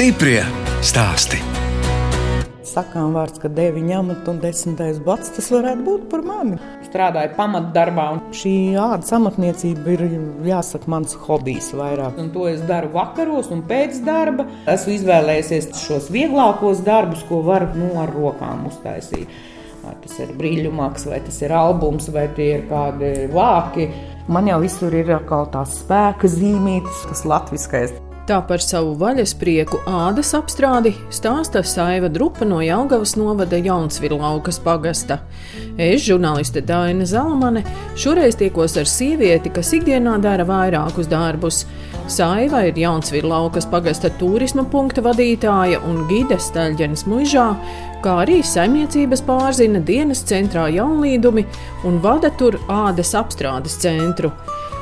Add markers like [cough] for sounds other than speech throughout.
Stiprie stāsti. Sakām vārds, ka 9 amata un 10 bats tas varētu būt par mani. Strādāju pamatdarbā, un šī ādas amatniecība ir jāsaka mans hobijs vairāk. Un to es daru vakaros un pēc darba. Esmu izvēlējies šos vieglākos darbus, ko var nu, ar rokām uztaisīt. Vai tas ir brīļu maks, vai tas ir albums, vai tie ir kādi vāki. Man jau visur ir atkal tās spēka zīmītes, tas latviskais. Tā par savu vaļas prieku ādas apstrādi stāsta Saiva Drupa no Jaungavas novada Jaunsvirlaukas pagasta. Es, žurnāliste Daina Zalamane, šoreiz tiekos ar sievieti, kas ikdienā dara vairākus darbus. Saiva ir Jaunsvirlaukas pagasta turisma punkta vadītāja un gide Staļģenes muižā, kā arī saimniecības pārzina dienas centrā jaunlīdumi un vada tur ādas apstrādes centru.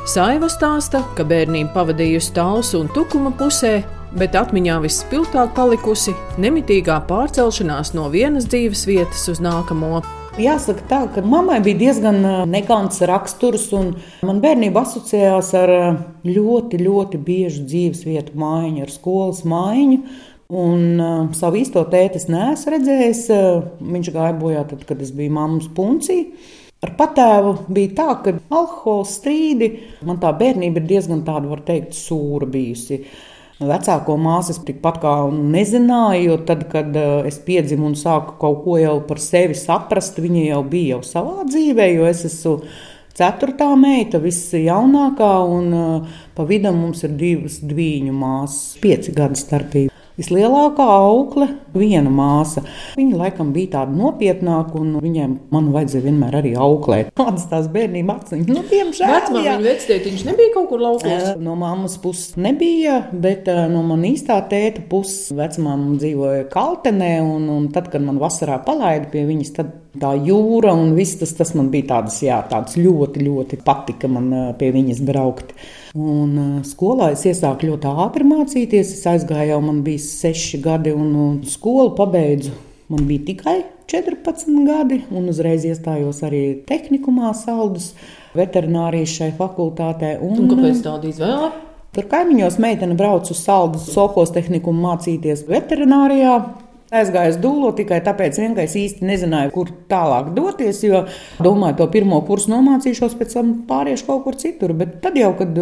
Saiva stāsta, ka bērnība pavadījusi talsu un tukuma pusē, bet atmiņā vispilgtāk palikusi nemitīgā pārcelšanās no vienas dzīves vietas uz nākamo. Jāsaka, tā, ka mammai bija diezgan negants raksturs, un man bērnība asociējās ar ļoti, ļoti biežu dzīves vietu maiņu, ar skolas maiņu. Un uh, savu īsto tēti es neesmu redzējis. Uh, viņš gāja bojā tad, kad es biju mammas puncija. Ar patēvu bija tā, ka alkohola strīdi man tā bērnība ir diezgan tāda, var teikt, sūra bijusi. Vecāko māsu es tikpat kā nezināju, jo tad, kad eh, es piedzimu un sāku kaut ko jau par sevi saprast, viņa jau bija jau savā dzīvē, jo es esmu ceturtā meita, visa jaunākā, un eh, pa vidu mums ir divas dviņu māsas, pieci gadi starpība. Vislielākā aukle, viena māsa. Viņa laikam bija tāda nopietnāka, un viņiem man vajadzēja vienmēr arī auklēt. Kādas tās bērnības acīs? Nu, diemžēl. Vecmāmiņa vectētiņš nebija kaut kur laukos. No mammas puses nebija, bet no man īstā tēta puses vecmāma dzīvoja Kaltenē, un, un tad, kad man vasarā palaida pie viņas, tad tā jūra un viss tas, tas man bija tāds, jā, tāds ļoti, ļoti patika man pie viņas braukt. Un uh, skolā es iesāku ļoti ātri mācīties. Es aizgāju, jau man bija seši gadi, un, un skolu pabeidzu. Man bija tikai 14 gadi, un uzreiz iestājos arī tehnikumā, saldus veterinārijas šai fakultātē. Un, un kāpēc tāda izvēle? Tur kaimiņos meitene brauc uz saldus Sofos tehnikumu mācīties veterinārijā. Aizgāju uz dūlo tikai tāpēc, ka es īsti nezināju, kur tālāk doties. Jo domāju, to pirmo kursu nomācīšos, pēc tam pāriešu kaut kur citur. Bet tad jau, kad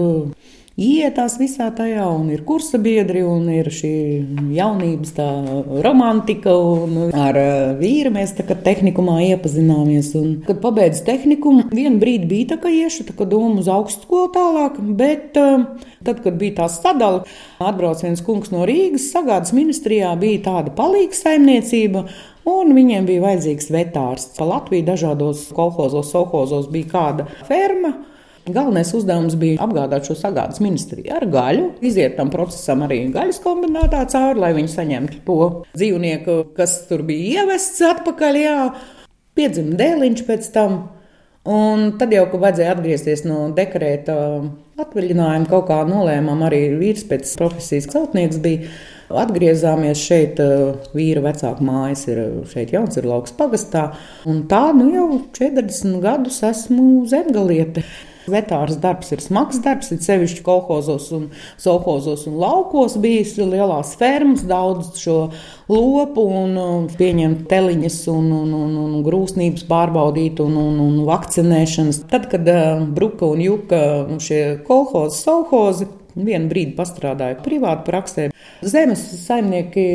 ietās visā tajā, un ir kursa biedri, un ir šī jaunības tā romantika, un ar vīru mēs tā kā tehnikumā iepazināmies. Un, kad pabeidzu tehnikumu, vienu brīdi bija tā, ka iešu tā kā domu uz augstskolu tālāk, bet tad, kad bija tā sadala, atbrauc viens kungs no Rīgas, sagādas ministrijā bija tāda palīga saimniecība. Un viņiem bija vajadzīgs vetārs. Pa Latviju dažādos kolhozos, sohozos bija kāda ferma, Galvenais uzdevums bija apgādāt šo sagādas ministriju ar gaļu, iziet tam procesam arī gaļas kombinātā cauri, lai viņi saņemtu to dzīvnieku, kas tur bija ievests atpakaļ. Jā. Piedzima dēliņš pēc tam. Un tad jau, kad vajadzēja atgriezties no dekrēta atvaļinājuma, kaut kā nolēmām arī vīrs pēc profesijas celtnieks bija. Atgriezāmies šeit, vīra vecāka mājas ir šeit Jauns ir lauks pagastā. Un tā, nu jau 40 gadus esmu zemgaliete. Vetārs darbs ir smags darbs, ir sevišķi kolhozos un sohozos un laukos bijis lielās fermas, daudz šo lopu un pieņemt teliņas un, un, un, un grūsnības pārbaudīt un, un, un vakcinēšanas. Tad, kad uh, Bruka un Juka šie kolhozi, sohozi, vienu brīdi pastrādāja privātu praksē, zemes saimnieki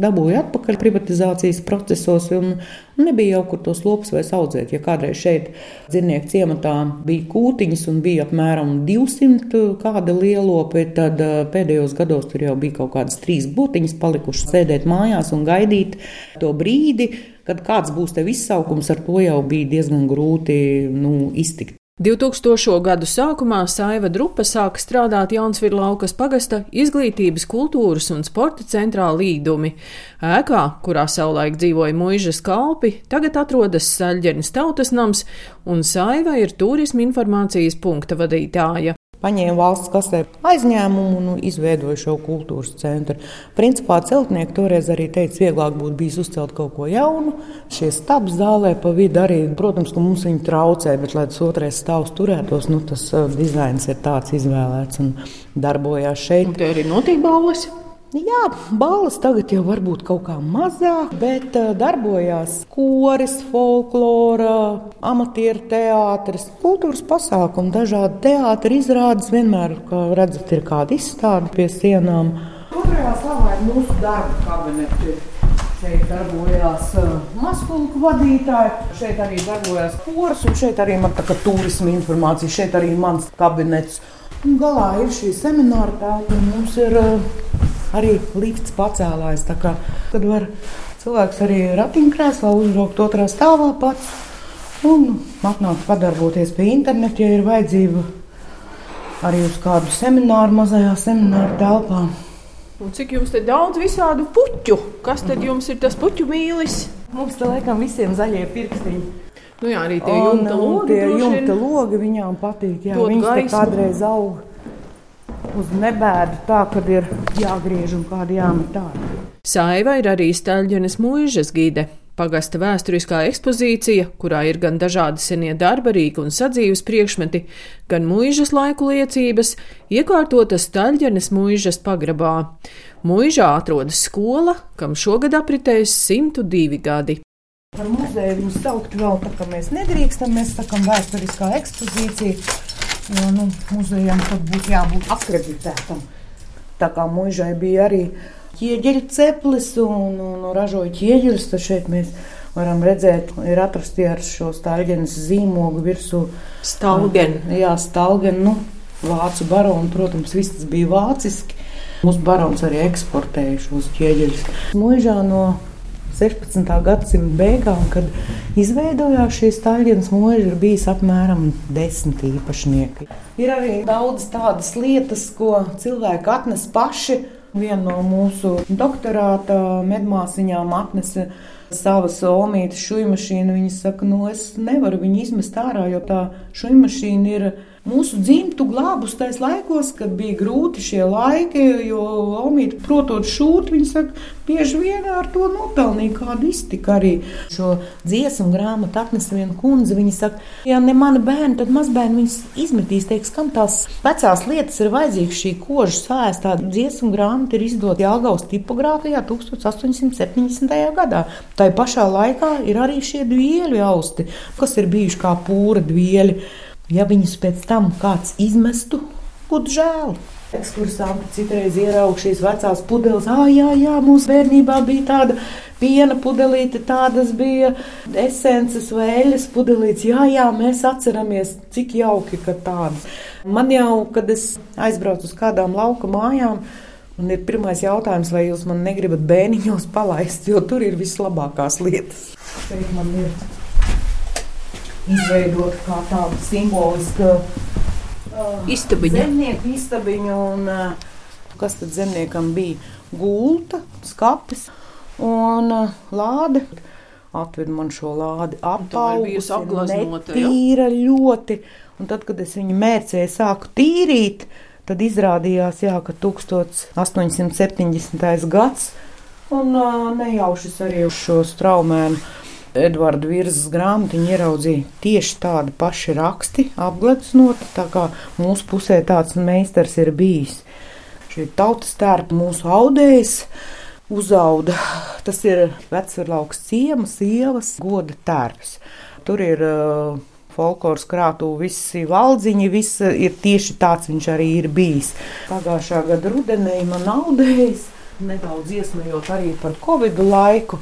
dabūja atpakaļ privatizācijas procesos, un nebija jau kur tos lopus vairs audzēt. Ja kādreiz šeit dzīvnieku ciematā bija kūtiņas un bija apmēram 200 kāda lielopi, tad pēdējos gados tur jau bija kaut kādas trīs būtiņas palikušas sēdēt mājās un gaidīt to brīdi, kad kāds būs tev izsaukums, ar to jau bija diezgan grūti nu, iztikt. 2000. gadu sākumā Saiva Drupa sāka strādāt Jaunsvirlaukas pagasta izglītības, kultūras un sporta centrā Līdumi. Ēkā, kurā savulaik dzīvoja muižas kalpi, tagad atrodas Saļģenes tautas nams, un Saiva ir turisma informācijas punkta vadītāja paņēma valsts kasē aizņēmumu un nu, izveidoja šo kultūras centru. Principā celtnieki toreiz arī teica, vieglāk būtu bijis uzcelt kaut ko jaunu. Šie stāvs zālē pa vidu arī, protams, ka mums viņi traucē, bet lai tas otrais stāvs turētos, nu, tas uh, dizains ir tāds izvēlēts un darbojās šeit. Un te arī notiek balvas. Jā, balvas tagad jau varbūt kaut kā mazāk, bet uh, darbojās koris, folklora, amatieru teātris, kultūras pasākumi, dažādi teātris izrādes. Vienmēr, kā redzat, ir kāda izstāde pie sienām. Otrajā stāvā ir mūsu darba kabineti. Šeit darbojās uh, mazpulku vadītāji, šeit arī darbojās koris, un šeit arī man tā kā turisma informācija, šeit arī mans kabinets. Un galā ir šī semināra telpa, un mums ir uh, arī lifts pacēlājs. Kad var cilvēks arī ratiņkrēslā uzbraukt otrā stāvā pats un atnākt padarboties pie interneta, ja ir vajadzība arī uz kādu semināru mazajā semināra telpā. Un cik jums te daudz visādu puķu? Kas tad jums ir tas puķu mīlis? Mums te laikam visiem zaļie pirkstiņi. Nu jā, arī tie jumta logi. Tie jumta logi viņām patīk. Jā, viņas te kādreiz aug uz nebēdu, tā kad ir jāgriež un kāda jāmet ārā. Saiva ir arī Staļģenes mūžas gide. Pagasta vēsturiskā ekspozīcija, kurā ir gan dažādi senie darba rīki un sadzīves priekšmeti, gan mūžas laiku liecības, iekārtota Staļģenes mūžas pagrabā. Mūžā atrodas skola, kam šogad apritējas 102 gadi. Par muzeju viņu saukt vēl tā, ka mēs nedrīkstam, mēs sakam vēsturiskā ekspozīcija. Jo nu, muzejam tad būtu jābūt akreditētam. Tā kā mūžai bija arī ķieģeļu ceplis un, un, un ražoja ķieģeļus, tad šeit mēs varam redzēt, ir atrasti ar šo stāļģenes zīmogu virsū. Stalgen. Jā, stalgen, nu, vācu baronu, protams, viss tas bija vāciski. Mūsu barons arī eksportēja šos ķieģeļus. Mūžā no 16. gadsimta beigām, kad izveidojās šīs taļģenes mūža, ir bijis apmēram desmit īpašnieki. Ir arī daudz tādas lietas, ko cilvēki atnes paši. Viena no mūsu doktorāta medmāsiņām atnesa savas omītas šūnu. Viņa saka, no nu, es nevaru viņu izmest ārā, jo tā šūnu mašīna ir mūsu dzimtu glābus tais laikos, kad bija grūti šie laiki, jo Omīte, protot šūt, viņa saka, bieži vien ar to nopelnīja kādu iztiku arī. Šo dziesmu grāmatu atnesa viena kundze, viņa saka, ja ne mani bērni, tad mazbērni viņas izmetīs, teiks, kam tās vecās lietas ir vajadzīgas šī koža sēstā. Dziesmu grāmata ir izdota Jāgaus tipogrāfijā 1870. gadā. Tā pašā laikā ir arī šie dvieļu austi, kas ir bijuši kā pūra dvieļi. Ja viņus pēc tam kāds izmestu, būtu žēl. Ekskursanti citreiz ieraudzīja šīs vecās pudeles. Ah, jā, jā, mūsu bērnībā bija tāda piena pudelīte, tādas bija esences vai eļļas pudelītes. Jā, jā, mēs atceramies, cik jauki, ka tādas. Man jau, kad es aizbraucu uz kādām lauka mājām, un ir pirmais jautājums, vai jūs man negribat bēniņos palaist, jo tur ir vislabākās lietas. Šeit man ir izveidot kā tādu simbolisku uh, istabiņu. Zemnieku istabiņu un, uh, kas tad zemniekam bija? Gulta, skapis un uh, lāde. Atved man šo lādi apgleznota. Tīra ļoti. Un tad, kad es viņu mērcēju, sāku tīrīt, tad izrādījās, jā, ka 1870. gads un uh, nejaušas arī uz šo straumēnu Edvards Virzas grāmatiņu ieraudzīja tieši tādi paši raksti, apgleznoti, tā kā mūsu pusē tāds meistars ir bijis. Šī tautas tērpa mūsu audējs uzauda. Tas ir vecurlauks ciemas, ievas, goda tērps. Tur ir uh, folkloras krātu, visi valdziņi, viss ir tieši tāds viņš arī ir bijis. Pagājušā gada rudenī man audējis, nedaudz iesmējot arī par Covid laiku.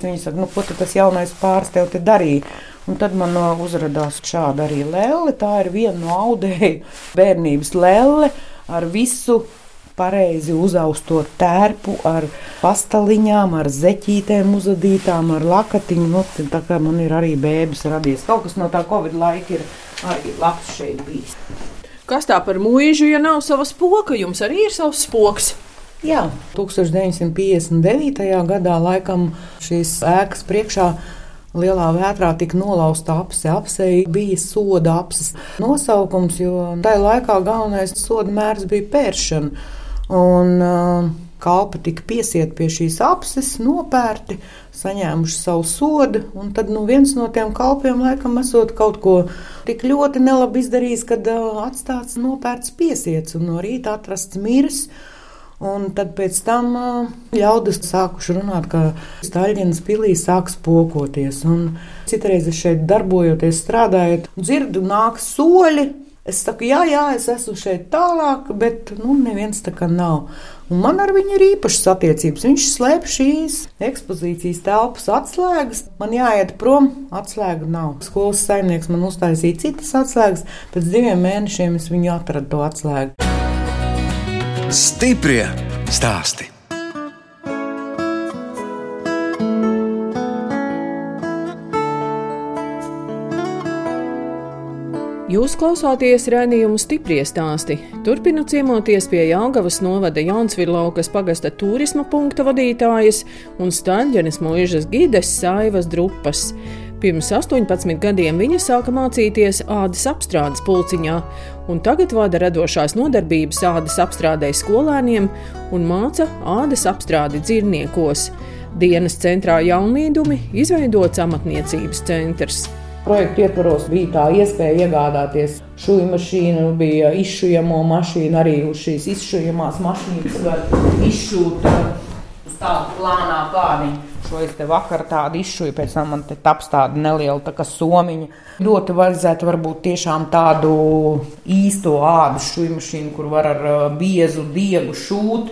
Viņa saka, nu, ko tas jaunais pāris tev te darīja? Un tad man uzrādījās šāda arī lēle. Tā ir viena no audēju [laughs] bērnības lēle ar visu pareizi uzausto tērpu, ar pastaliņām, ar zeķītēm uzadītām, ar lakatiņu. Nu, tā kā man ir arī bērns radies. Kaut kas no tā Covid laika ir arī labs šeit bijis. Kas tā par mūžu, ja nav savas poka? Jums arī ir savs poks. Jā, 1959. gadā laikam šīs ēkas priekšā lielā vētrā tika nolauzta apse. Apsei bija soda apses nosaukums, jo tajā laikā galvenais soda mērs bija pēršana. Un, uh, Kalpi tika piesieti pie šīs apses, nopērti, saņēmuši savu sodu. Tad nu, viens no tiem kalpiem, laikam, esot kaut ko tik ļoti nelabi izdarījis, kad uh, atstāts nopērts piesiets un no rīta atrasts miris. Un tad pēc tam ļaudis sākuši runāt, ka Staļģinas pilī sāks pokoties. Un citreiz es šeit darbojoties, strādājot, dzirdu nāk soļi. Es saku, jā, jā, es esmu šeit tālāk, bet nu, neviens tā kā nav. Un man ar viņu ir īpašas attiecības. Viņš slēp šīs ekspozīcijas telpas atslēgas. Man jāiet prom, atslēgu nav. Skolas saimnieks man uztaisīja citas atslēgas. Pēc diviem mēnešiem es viņu atradu to atslēgu. Stiprie stāsti. Jūs klausāties raidījumu stipri stāstī. Turpinu ciemoties pie Jāgavas novada Jaunsvirlaukas pagasta turisma punkta vadītājas un Staļģenes mūžas gides Saivas Drupas. Pirms 18 gadiem viņa sāka mācīties ādas apstrādes pulciņā, un tagad vada radošās nodarbības ādas apstrādē skolēniem un māca ādas apstrādi dzīvniekos. Dienas centrā jaunīdumi izveidots amatniecības centrs. Projekta ietvaros bija tā iespēja iegādāties šūnu mašīnu, bija izšujamo mašīnu, arī uz šīs izšujamās mašīnas var izšūt uz tādu plānā kādiņu šo es te vakar tādu izšuju, pēc tam man te taps tāda neliela tā kā somiņa. Ļoti vajadzētu varbūt tiešām tādu īsto ādas šuju mašīnu, kur var ar biezu diegu šūt.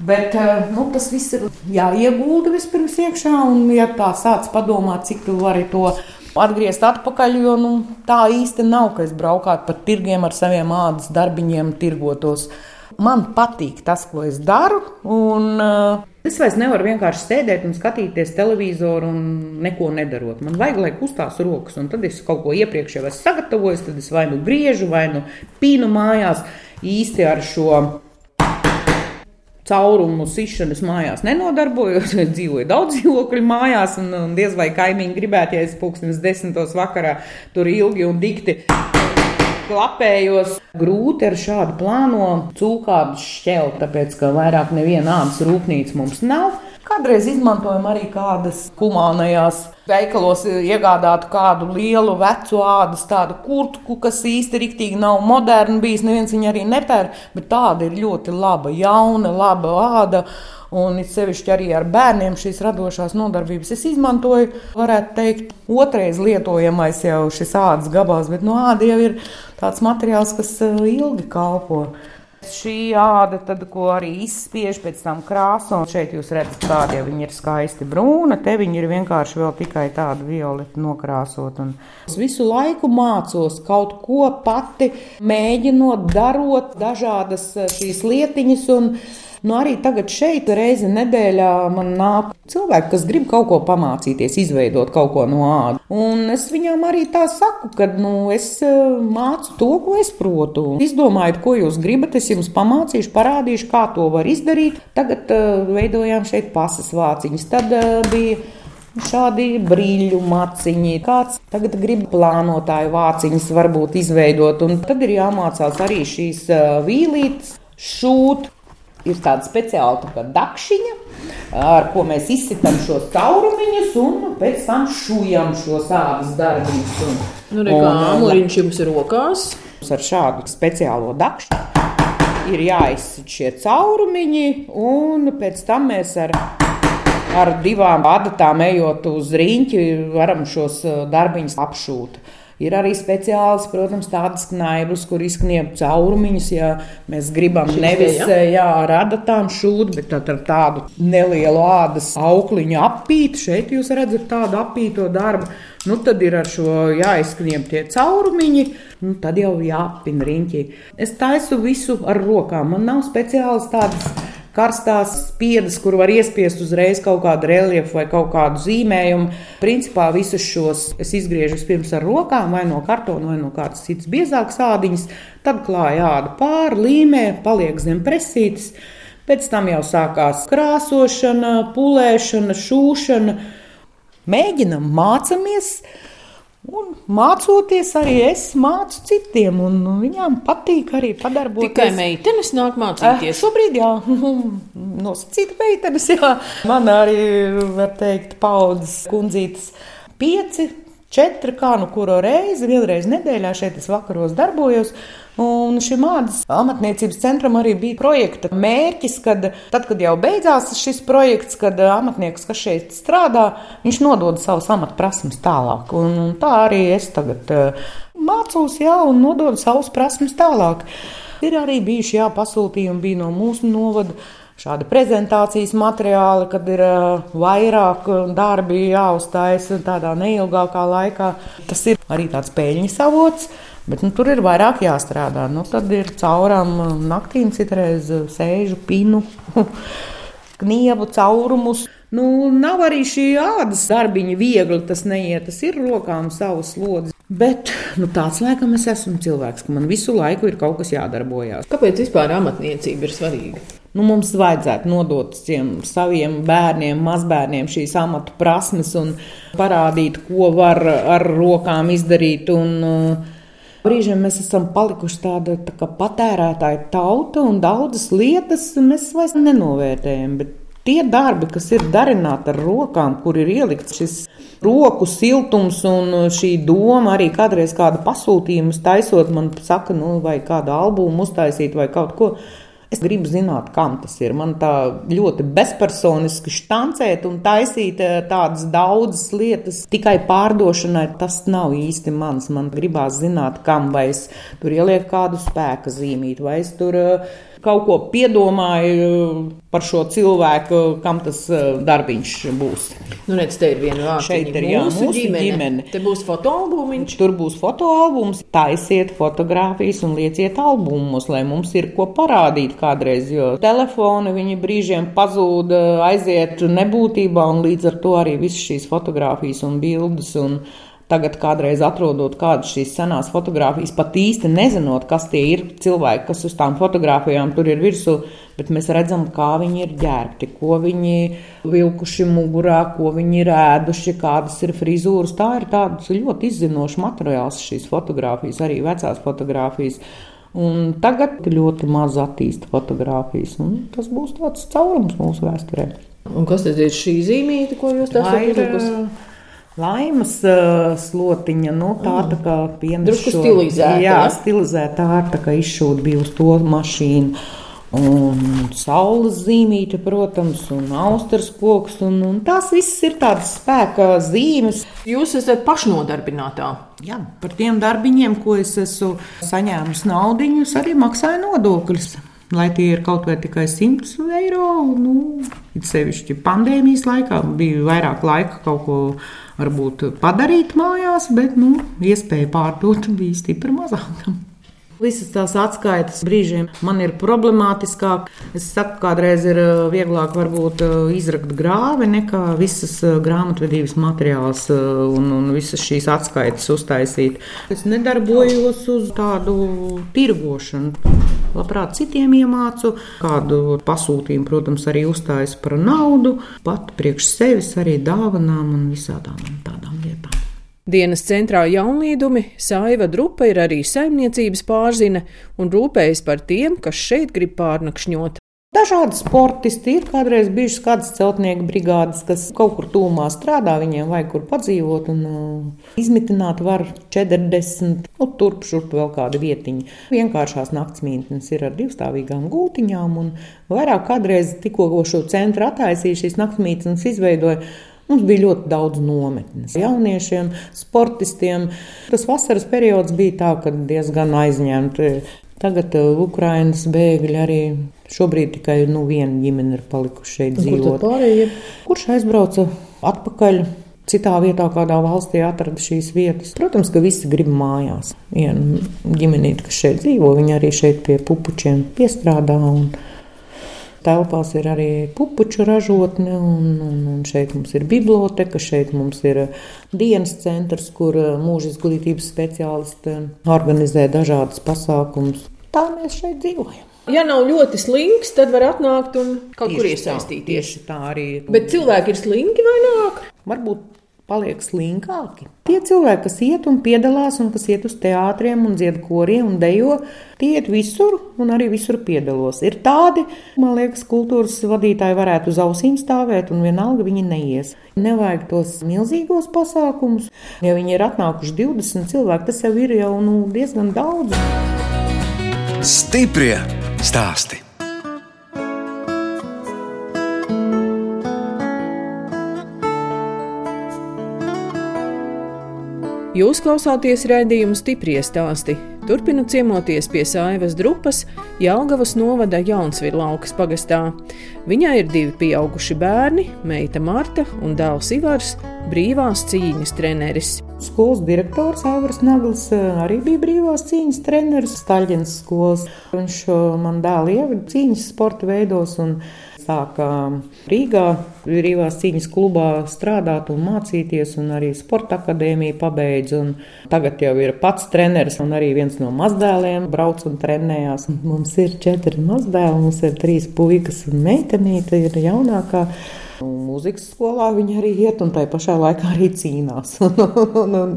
Bet nu, tas viss ir jāiegulda vispirms iekšā, un, ja tā sāc padomāt, cik tu vari to atgriezt atpakaļ, jo nu, tā īsti nav, ka es braukātu pa tirgiem ar saviem ādas darbiņiem, tirgotos. Man patīk tas, ko es daru, un uh, Es vairs nevaru vienkārši sēdēt un skatīties televizoru un neko nedarot. Man vajag, lai kustās rokas, un tad es kaut ko iepriekš jau esmu sagatavojis. Tad es vai nu griežu, vai nu pīnu mājās īsti ar šo caurumu sišanas mājās nenodarbojos. [laughs] Es dzīvoju daudz dzīvokļu mājās, un, un diez vai kaimiņi gribētu, ja es pūkstens desmitos vakarā tur ilgi un dikti klapējos. Grūti ar šādu plāno cūkādu šķelt, tāpēc ka vairāk neviena ādas rūpnīca mums nav. Kādreiz izmantojam arī kādas humānajās veikalos, iegādātu kādu lielu vecu ādas, tādu kurtku, kas īsti riktīgi nav moderna bijis. Neviens viņu arī nepēr, bet tāda ir ļoti laba, jauna, laba āda. Un it sevišķi arī ar bērniem šīs radošās nodarbības es izmantoju. Varētu teikt, otrais lietojamais jau šis ādas gabals, bet no āda jau ir tāds materiāls, kas eh, ilgi kalpo. Šī āda, tad, ko arī izspiež pēc tam krāso, un šeit jūs redzat, kāda jau ir skaisti brūna, te viņi ir vienkārši vēl tikai tāda violeta nokrāsot. Un es visu laiku mācos kaut ko pati, mēģinot, darot dažādas eh, šīs lietiņas. Un, Nu, arī tagad šeit reizi nedēļā man nāk cilvēki, kas grib kaut ko pamācīties, izveidot kaut ko no ādas. Un es viņām arī tā saku, ka nu, es eh, mācu to, ko es protu. Izdomājiet, ko jūs gribat, es jums pamācīšu, parādīšu, kā to var izdarīt. Tagad uh, veidojām šeit pasas vāciņas. Tad uh, bija Šādi brīļu maciņi, kāds tagad grib plānotāju vāciņas, varbūt izveidot. Un tad ir jāmācās arī šīs vīlītes, šūt, ir tāda speciāla tā dakšiņa, ar ko mēs izsitam šos caurumiņus un pēc tam šujam šos ādas darbiņus. Un, nu, re, kā āmuriņš jums ir rokās? Ar šādu speciālo dakšiņu ir jāizsit šie caurumiņi un pēc tam mēs ar ar divām adatām ejot uz rīņķi, varam šos darbiņus apšūt. Ir arī speciāls, protams, tādas knaibas, kur izkniep caurumiņus, ja mēs gribam Šis nevis jā. Jā, ar adatām šūt, bet ar tādu nelielu ādas aukliņu apīt. Šeit jūs redzat tādu apīto darbu. Nu, tad ir ar šo jāizkniep tie caurumiņi, nu, tad jau jāapina riņķi. Es taisu visu ar rokām. Man nav speciāls tādas karstās spiedas, kur var iespiest uzreiz kaut kādu reliefu vai kaut kādu zīmējumu. Principā visus šos es izgriežu vispirms ar rokām, vai no kartona, vai no kādas citas biezākas ādiņas, tad klāju ādu pāri, līmē, paliek zem presītes. Pēc tam jau sākās krāsošana, pulēšana, šūšana. Mēģinam, mācāmies, Un mācoties, arī es mācu citiem, un viņām patīk arī padarboties. Tikai meitenes nāk mācīties. Eh, šobrīd, jā, [laughs] nosacīta meitenes, jā. Man arī, var teikt, paudzes kundzītes pieci četri, kā nu kuru reizi, vienreiz nedēļā šeit es vakaros darbojos. Un šim mādas amatniecības centram arī bija projekta mērķis, kad tad, kad jau beidzās šis projekts, kad amatnieks, kas šeit strādā, viņš nodod savus amatprasmes tālāk. Un, un tā arī es tagad uh, mācos, jā, un nododu savus prasmes tālāk. Ir arī bijuši jā, pasūtījumi bija no mūsu novada šādi prezentācijas materiāli, kad ir uh, vairāk darbi jāuzstājas tādā neilgākā laikā. Tas ir arī tāds peļņas avots. Bet nu, tur ir vairāk jāstrādā. Nu, tad ir caurām naktīm, citreiz sēžu pinu, [laughs] knievu caurumus. Nu, nav arī šī ādas darbiņa viegli, tas neiet, tas ir rokām savas slodzes. Bet nu, tāds laikam es esmu cilvēks, ka man visu laiku ir kaut kas jādarbojas. Kāpēc vispār amatniecība ir svarīga? Nu, mums vajadzētu nodot saviem bērniem, mazbērniem šīs amatu prasmes un parādīt, ko var ar rokām izdarīt. Un, Brīžiem mēs esam palikuši tāda tā patērētāja tauta, un daudzas lietas mēs vairs nenovērtējam. Bet tie darbi, kas ir darināti ar rokām, kur ir ielikts šis roku siltums un šī doma arī kādreiz kādu pasūtījumu taisot, man saka, nu, vai kādu albumu uztaisīt vai kaut ko. Es gribu zināt, kam tas ir. Man tā ļoti bezpersoniski štancēt un taisīt uh, tādas daudzas lietas tikai pārdošanai. Tas nav īsti mans. Man gribās zināt, kam vai es tur ielieku kādu spēka zīmīti, vai es tur uh, kaut ko piedomāju par šo cilvēku, kam tas uh, darbiņš būs. Nu, redz, te ir viena vārda. Šeit ir jā, mūsu, mūsu ģimene. ģimene. Te būs fotoalbumiņš. Tur būs fotoalbums, taisiet fotogrāfijas un lieciet albumus, lai mums ir ko parādīt kādreiz, jo telefoni viņi brīžiem pazūd, aiziet nebūtībā un līdz ar to arī visas šīs fotogrāfijas un bildes un Tagad, kādreiz atrodot kādas šīs senās fotogrāfijas, pat īsti nezinot, kas tie ir cilvēki, kas uz tām fotogrāfijām tur ir virsū, bet mēs redzam, kā viņi ir ģērbti, ko viņi vilkuši mugurā, ko viņi ir ēduši, kādas ir frizūras. Tā ir tāds ļoti izzinošs materiāls, šīs fotogrāfijas, arī vecās fotogrāfijas. Un tagad ļoti maz attīsta fotogrāfijas, un tas būs tāds caurums mūsu vēsturē. Un kas tad ir šī zīmīte, ko jūs tā sakāt? Laimas uh, slotiņa, nu, tā mm. tā kā pienāca. Stilizēta. Jā, ja? stilizēta kā izšūta bija uz to mašīnu. Un saules zīmīte, protams, un austras koks. Un, un tās visas ir tādas spēka zīmes. Jūs esat pašnodarbinātā. Jā, par tiem darbiņiem, ko es esmu saņēmusi naudiņus, arī maksāju nodokļus. Lai tie ir kaut vai tikai 100 eiro, nu, it sevišķi pandēmijas laikā bija vairāk laika kaut ko varbūt padarīt mājās, bet nu, iespēja pārdot bija stipri mazāka. Visas tās atskaites brīžiem man ir problemātiskāk. Es saku, kādreiz ir eh, vieglāk varbūt eh, izrakt grāvi nekā visas eh, grāmatvedības materiāls un, un visas šīs atskaites uztaisīt. Es nedarbojos uz tādu tirgošanu. Labprāt, citiem iemācu, kādu pasūtījumu, protams, arī uzstājas par naudu, pat priekš sevis arī dāvanām un visādām tādām lietām. Dienas centrā jaunlīdumi Saiva Drupa ir arī saimniecības pārzine un rūpējas par tiem, kas šeit grib pārnakšņot. Dažādi sportisti ir kādreiz bijušas kādas celtnieku brigādes, kas kaut kur tūmā strādā, viņiem vajag kur padzīvot un uh, izmitināt var 40, nu, turp šurp vēl kāda vietiņa. Vienkāršās naktsmītnes ir ar divstāvīgām gultiņām un vairāk kādreiz tikko šo centru attaisīja šīs naktsmītnes izveidoja Mums bija ļoti daudz nometnes. Jauniešiem, sportistiem. Tas vasaras periods bija tā, diezgan aizņemti. Tagad uh, Ukraiņas bēgļi arī šobrīd tikai nu, viena ģimene ir palikuši šeit dzīvot. Kur Kurš aizbrauca atpakaļ? Citā vietā, kādā valstī atrada šīs vietas. Protams, ka visi grib mājās. Viena ģimenīte, kas šeit dzīvo, viņa arī šeit pie pupučiem piestrādā. Un, Telpās ir arī pupuču ražotne, un, un, un šeit mums ir biblioteka, šeit mums ir dienas centrs, kur mūža izglītības speciālisti organizē dažādas pasākumus. Tā mēs šeit dzīvojam. Ja nav ļoti slinks, tad var atnākt un kaut tieši kur iesaistīties. Tā, tieši tā arī. Bet cilvēki ir slinki vai nāk? Varbūt paliek slinkāki. Tie cilvēki, kas iet un piedalās, un kas iet uz teātriem, un dzied koriem un dejo, tie iet visur un arī visur piedalos. Ir tādi, man liekas, kultūras vadītāji varētu uz ausīm stāvēt, un vienalga viņi neies. Nevajag tos milzīgos pasākumus. Ja viņi ir atnākuši 20 cilvēki, tas jau ir jau nu, diezgan daudz. Stiprie stāsti! Jūs klausāties raidījumu stipri stāstī. Turpinu ciemoties pie Saivas drupas Jālgavas novada Jaunsvirlaukas pagastā. Viņai ir divi pieauguši bērni, meita Marta un dēls Ivars, brīvās cīņas treneris. Skolas direktors Aivars Nagls eh, arī bija brīvās cīņas treneris Staļģens skolas. Viņš eh, man dēlu ievada cīņas sporta veidos un sāka Rīgā, Rīgās cīņas klubā strādāt un mācīties, un arī sporta akadēmiju pabeidza. Tagad jau ir pats treneris un arī viens no mazdēliem brauc un trenējās. Mums ir četri mazdēli, mums ir trīs puikas un meitenīte ir jaunākā. Mūzikas skolā viņi arī iet, un tā pašā laikā arī cīnās. [laughs] un, un, un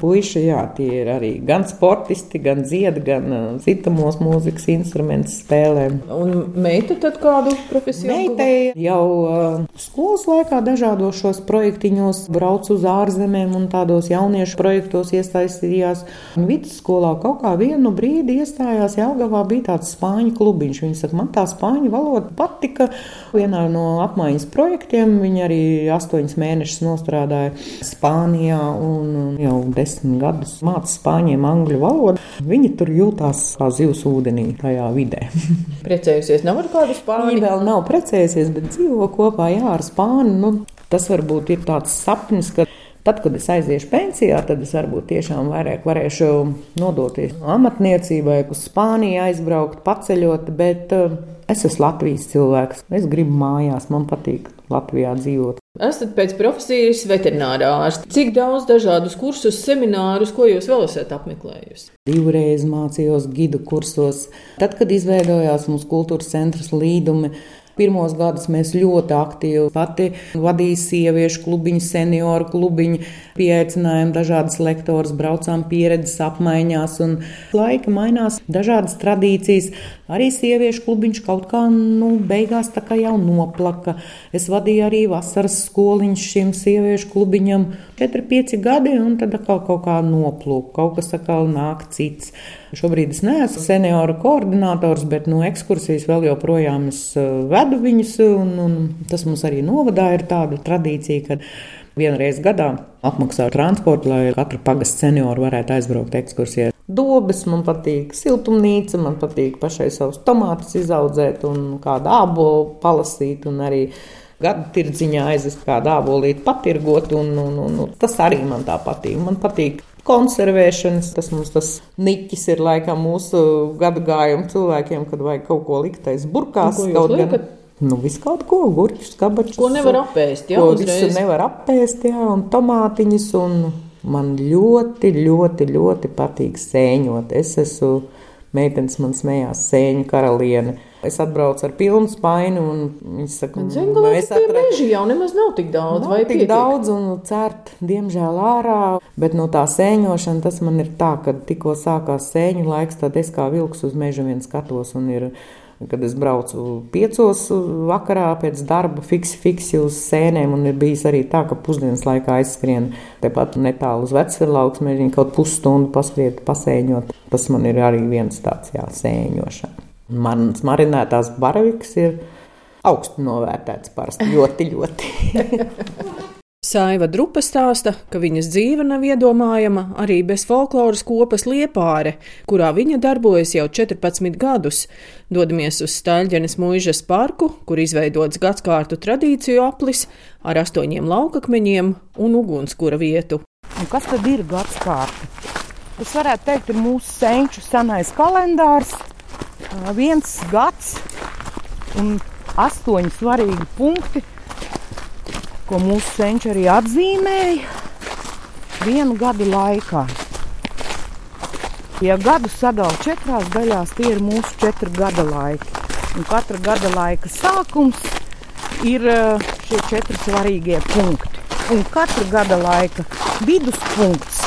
puiši, jā, tie ir arī gan sportisti, gan dzied, gan citamos mūzikas instrumentus spēlē. Un meita tad kādu profesiju? Meitai jau uh, skolas laikā dažādos šos projektiņos brauc uz ārzemēm un tādos jauniešu projektos iesaistījās. Un vidusskolā kaut kā vienu brīdi iestājās Jelgavā bija tāds spāņu klubiņš. Viņa saka, man tā spāņu valoda patika. Vienā no apmaiņas apmaiņas projektiem. Viņa arī astoņus mēnešus nostrādāja Spānijā un jau desmit gadus mācīja spāņiem angļu valodu. Viņa tur jūtās kā zivs ūdenī tajā vidē. [laughs] Precējusies nav ar kādu spāņu? Viņa vēl nav precējusies, bet dzīvo kopā jā, ar spāņu. Nu, tas varbūt ir tāds sapnis, ka Tad, kad es aiziešu pensijā, tad es varbūt tiešām vairāk varēšu nodoties amatniecībai, uz Spāniju aizbraukt, paceļot, bet uh, es esmu Latvijas cilvēks. Es gribu mājās, man patīk Latvijā dzīvot. Esat pēc profesijas veterinārā ārsts. Cik daudz dažādus kursus, seminārus, ko jūs vēl esat apmeklējusi? Divreiz mācījos gidu kursos. Tad, kad izveidojās mūsu kultūras centrs līdumi, Pirmos gadus mēs ļoti aktīvi pati vadījām sieviešu klubiņu, senioru klubiņu, pieaicinājām dažādas lektorus, braucām pieredzes apmaiņās, un laika mainās dažādas tradīcijas. Arī sieviešu klubiņš kaut kā nu, beigās tā kā jau noplaka. Es vadīju arī vasaras skoliņš šim sieviešu klubiņam 4-5 gadi, un tad atkal kaut kā noplūka, kaut kas atkal nāk cits. Šobrīd es neesmu senioru koordinators, bet no ekskursijas vēl joprojām es eh, vedu viņus. Un, un tas mums arī novadā ir tāda tradīcija, ka vienreiz gadā apmaksā transportu, lai katra pagasta seniori varētu aizbraukt ekskursijā. Dobes man patīk, siltumnīca, man patīk pašai savus tomātus izaudzēt un kādu ābolu palasīt. Arī gada tirdziņā aizvest kādu ābolīti, patirgot, un, un, un, un tas arī man tā patīk. Man patīk konservēšanas. Tas mums tas niķis ir laikam mūsu gadu gājuma cilvēkiem, kad vajag kaut ko likt aiz burkās. Kaut gan, Nu, visu kaut ko, gurķus, kabačus. Ko nevar apēst, jā, ko visu nevar apēst, jā, un tomātiņas, un man ļoti, ļoti, ļoti patīk sēņot. Es esmu meitenes man smējās sēņu karaliene. Es atbraucu ar pilnu spaini, viņš saka, ka mēs atradām mežu jau nemaz nav tik daudz. Nav tik pietiek? daudz, un cērt, diemžēl, ārā. Bet no tā sēņošana tas man ir tā, ka tikko sākās sēņu laiks, tad es kā vilks uz meža vien skatos un ir. Kad es braucu piecos vakarā pēc darba, fiksi, fiksi uz sēnēm, un ir bijis arī tā, ka pusdienas laikā aizskrien tepat netālu uz vecvirlauks, mēģina kaut pusstundu paskriet, pasēņot. Tas man ir arī viens tāds jā, sēņošana. Manas marinētās baravikas ir augstu novērtētas parasti ļoti, ļoti. [laughs] Saiva Drupa stāsta, ka viņas dzīve nav iedomājama arī bez folkloras kopas liepāre, kurā viņa darbojas jau 14 gadus. Dodamies uz Staļģenes mūžas parku, kur izveidots gadskārtu tradīciju aplis ar astoņiem laukakmeņiem un ugunskura vietu. Un kas tad ir gadskārta? Tas varētu teikt, ir mūsu senču senais kalendārs, viens gads un astoņi svarīgi punkti, ko mūsu senči arī atzīmēja vienu gadu laikā. Ja gadu sadalām četrās daļās, tie ir mūsu četru gada laiki. Un katra gada laika sākums ir šie četri svarīgie punkti. Un katra gada laika viduspunkts,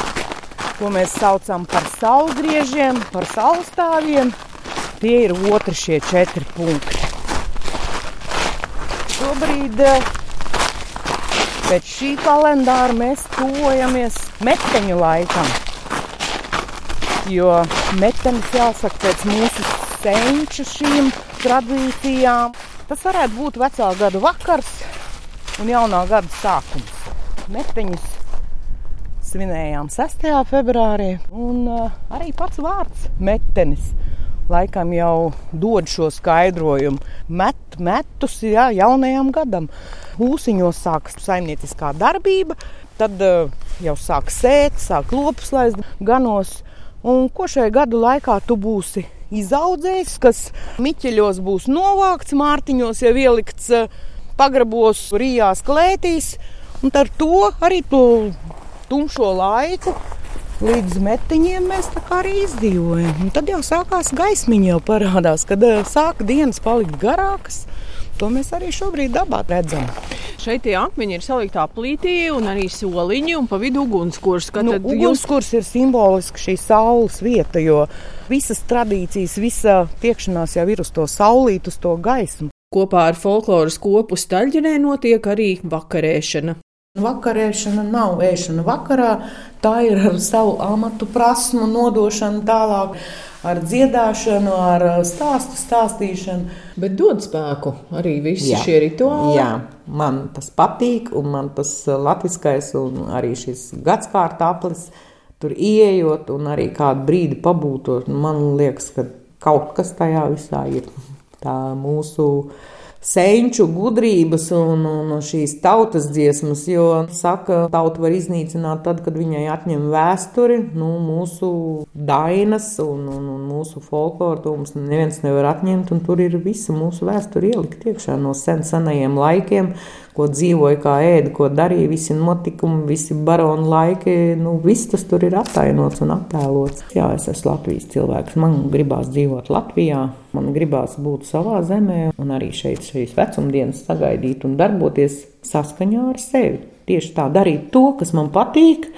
ko mēs saucam par saulgriežiem, par saulstāviem, tie ir otri šie četri punkti. Šobrīd eh, pēc šī kalendāra mēs tuvojamies meteņu laikam. Jo metenis jāsaka pēc mūsu senču šīm tradīcijām. Tas varētu būt vecā gada vakars un jaunā gada sākums. Meteņus svinējām 6. februārī, un uh, arī pats vārds metenis laikam jau dod šo skaidrojumu. Met, metus jā, jaunajam gadam. Hūsiņos sākas saimnieciskā darbība, tad uh, jau sāk sēt, sāk lopus laist ganos. Un ko šajā gadu laikā tu būsi izaudzējis, kas miķeļos būs novākts, mārtiņos jau ielikts eh, pagrabos, rijās, klētīs. Un ar to arī to tumšo laiku līdz metiņiem mēs arī izdzīvojam. Un tad jau sākās gaismiņa, jau parādās, kad eh, sāk dienas palikt garākas. To mēs arī šobrīd dabā redzam. Šeit tie akmeņi ir salikti aplītī, un arī soliņi, un pa vidu ugunskurs. Nu, ugunskurs jūs... ir simboliski šī saules vieta, jo visas tradīcijas, visa tiekšanās jau ir uz to saulīt, uz to gaismu. Kopā ar folkloras kopu staļģenē notiek arī vakarēšana. Vakarēšana nav ēšana vakarā, tā ir ar savu amatu prasmu nodošana tālāk, ar dziedāšanu, ar stāstu stāstīšanu. Bet dod spēku arī visi jā, šie rituāli. Jā, man tas patīk, un man tas latviskais, un arī šis gadskārta aplis, tur ieejot, un arī kādu brīdi pabūtot, man liekas, ka kaut kas tajā visā ir. Tā mūsu senču gudrības un, un šīs tautas dziesmas, jo, saka, tauta var iznīcināt tad, kad viņai atņem vēsturi, nu, mūsu dainas un, un, un mūsu folkloru, to mums neviens nevar atņemt, un tur ir visa mūsu vēsture ielikt iekšā no sen senajiem laikiem, ko dzīvoja, kā ēda, ko darīja, visi notikumi, visi baroni laiki. Nu, viss tas tur ir attainots un attēlots. Jā, es esmu Latvijas cilvēks. Man gribās dzīvot Latvijā, man gribās būt savā zemē un arī šeit šīs vecumdienas sagaidīt un darboties saskaņā ar sevi. Tieši tā darīt to, kas man patīk,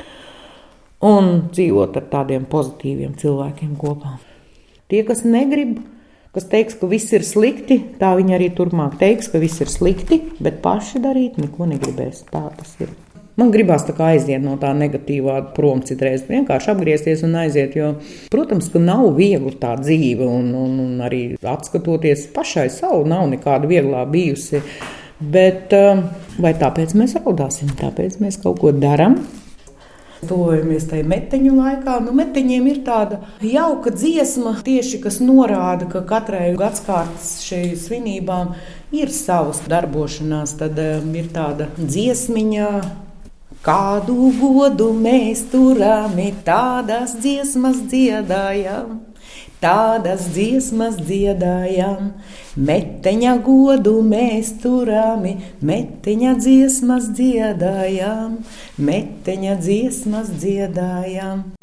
un dzīvot ar tādiem pozitīviem cilvēkiem kopā. Tie, kas negrib, kas teiks, ka viss ir slikti, tā viņi arī turpmāk teiks, ka viss ir slikti, bet paši darīt neko negribēs. Tā tas ir. Man gribās tā kā aiziet no tā negatīvā prom citreiz, vienkārši apgriezties un aiziet. Jo, protams, ka nav viegli tā dzīve, un, un, un arī atskatoties pašai savu, nav nekāda vieglā bijusi. Bet um, vai tāpēc mēs raudāsim? Tāpēc mēs kaut ko darām, Tuvojamies tajā meteņu laikā. Nu, meteņiem ir tāda jauka dziesma, tieši kas norāda, ka katrai gadsimtas šai svinībām ir savas darbošanās. Tad um, ir tāda dziesmiņa. Kādu godu mēs turam, tādas dziesmas dziedājam. Tādas dziesmas dziedājām, meteņa godu mēs turami, meteņa dziesmas dziedājām, meteņa dziesmas dziedājām.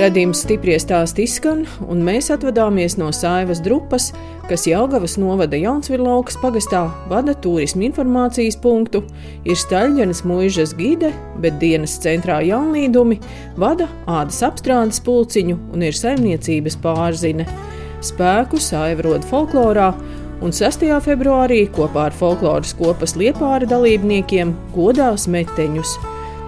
Radījums stipri stāst izskan, un mēs atvadāmies no Saivas drupas, kas Jelgavas novada Jaunsvirlaukas pagastā vada turismu informācijas punktu, ir Staļģenes mūžas gide, bet dienas centrā jaunlīdumi vada ādas apstrādes pulciņu un ir saimniecības pārzine. Spēku Saiva rod folklorā, un 6. februārī kopā ar folkloras kopas liepāra dalībniekiem godās meteņus –